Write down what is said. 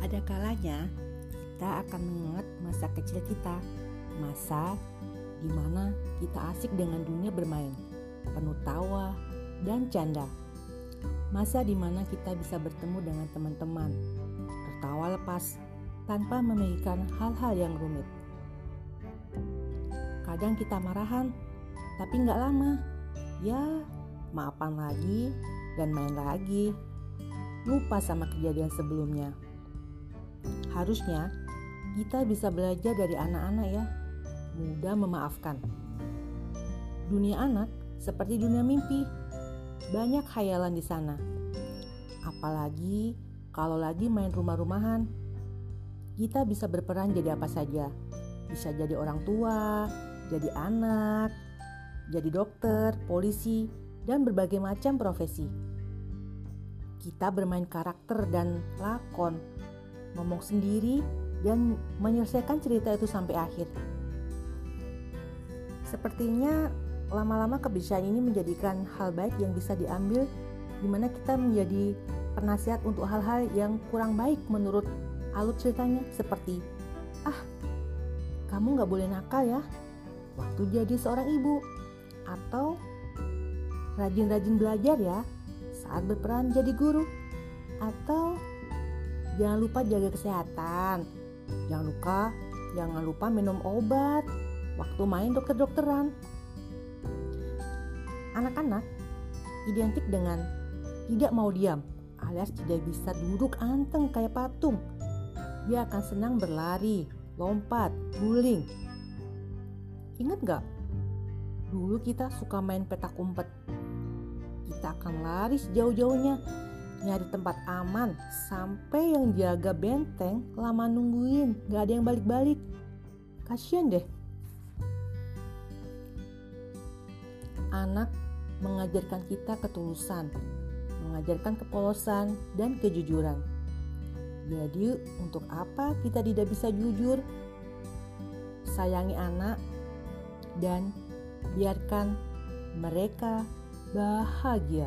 Ada kalanya kita akan mengingat masa kecil kita, masa di mana kita asik dengan dunia bermain, penuh tawa dan canda. Masa di mana kita bisa bertemu dengan teman-teman, tertawa lepas tanpa memikirkan hal-hal yang rumit. Kadang kita marahan, tapi nggak lama. Ya, maafan lagi dan main lagi. Lupa sama kejadian sebelumnya. Harusnya kita bisa belajar dari anak-anak ya, mudah memaafkan. Dunia anak seperti dunia mimpi, banyak khayalan di sana. Apalagi kalau lagi main rumah-rumahan, kita bisa berperan jadi apa saja. Bisa jadi orang tua, jadi anak, jadi dokter, polisi, dan berbagai macam profesi. Kita bermain karakter dan lakon, ngomong sendiri, dan menyelesaikan cerita itu sampai akhir. Sepertinya lama-lama kebiasaan ini menjadikan hal baik yang bisa diambil di mana kita menjadi penasihat untuk hal-hal yang kurang baik menurut alur ceritanya seperti ah kamu nggak boleh nakal ya waktu jadi seorang ibu atau rajin-rajin belajar ya saat berperan jadi guru atau jangan lupa jaga kesehatan. Jangan lupa jangan lupa minum obat. Waktu main dokter-dokteran. Anak-anak identik dengan tidak mau diam alias tidak bisa duduk anteng kayak patung. Dia akan senang berlari lompat guling. Ingat gak dulu kita suka main petak umpet. Kita akan lari sejauh-jauhnya nyari tempat aman sampai yang jaga benteng lama nungguin. Gak ada yang balik-balik. Kasian deh. Anak mengajarkan kita ketulusan mengajarkan kepolosan dan kejujuran. Jadi untuk apa kita tidak bisa jujur? Sayangi anak dan biarkan mereka bahagia.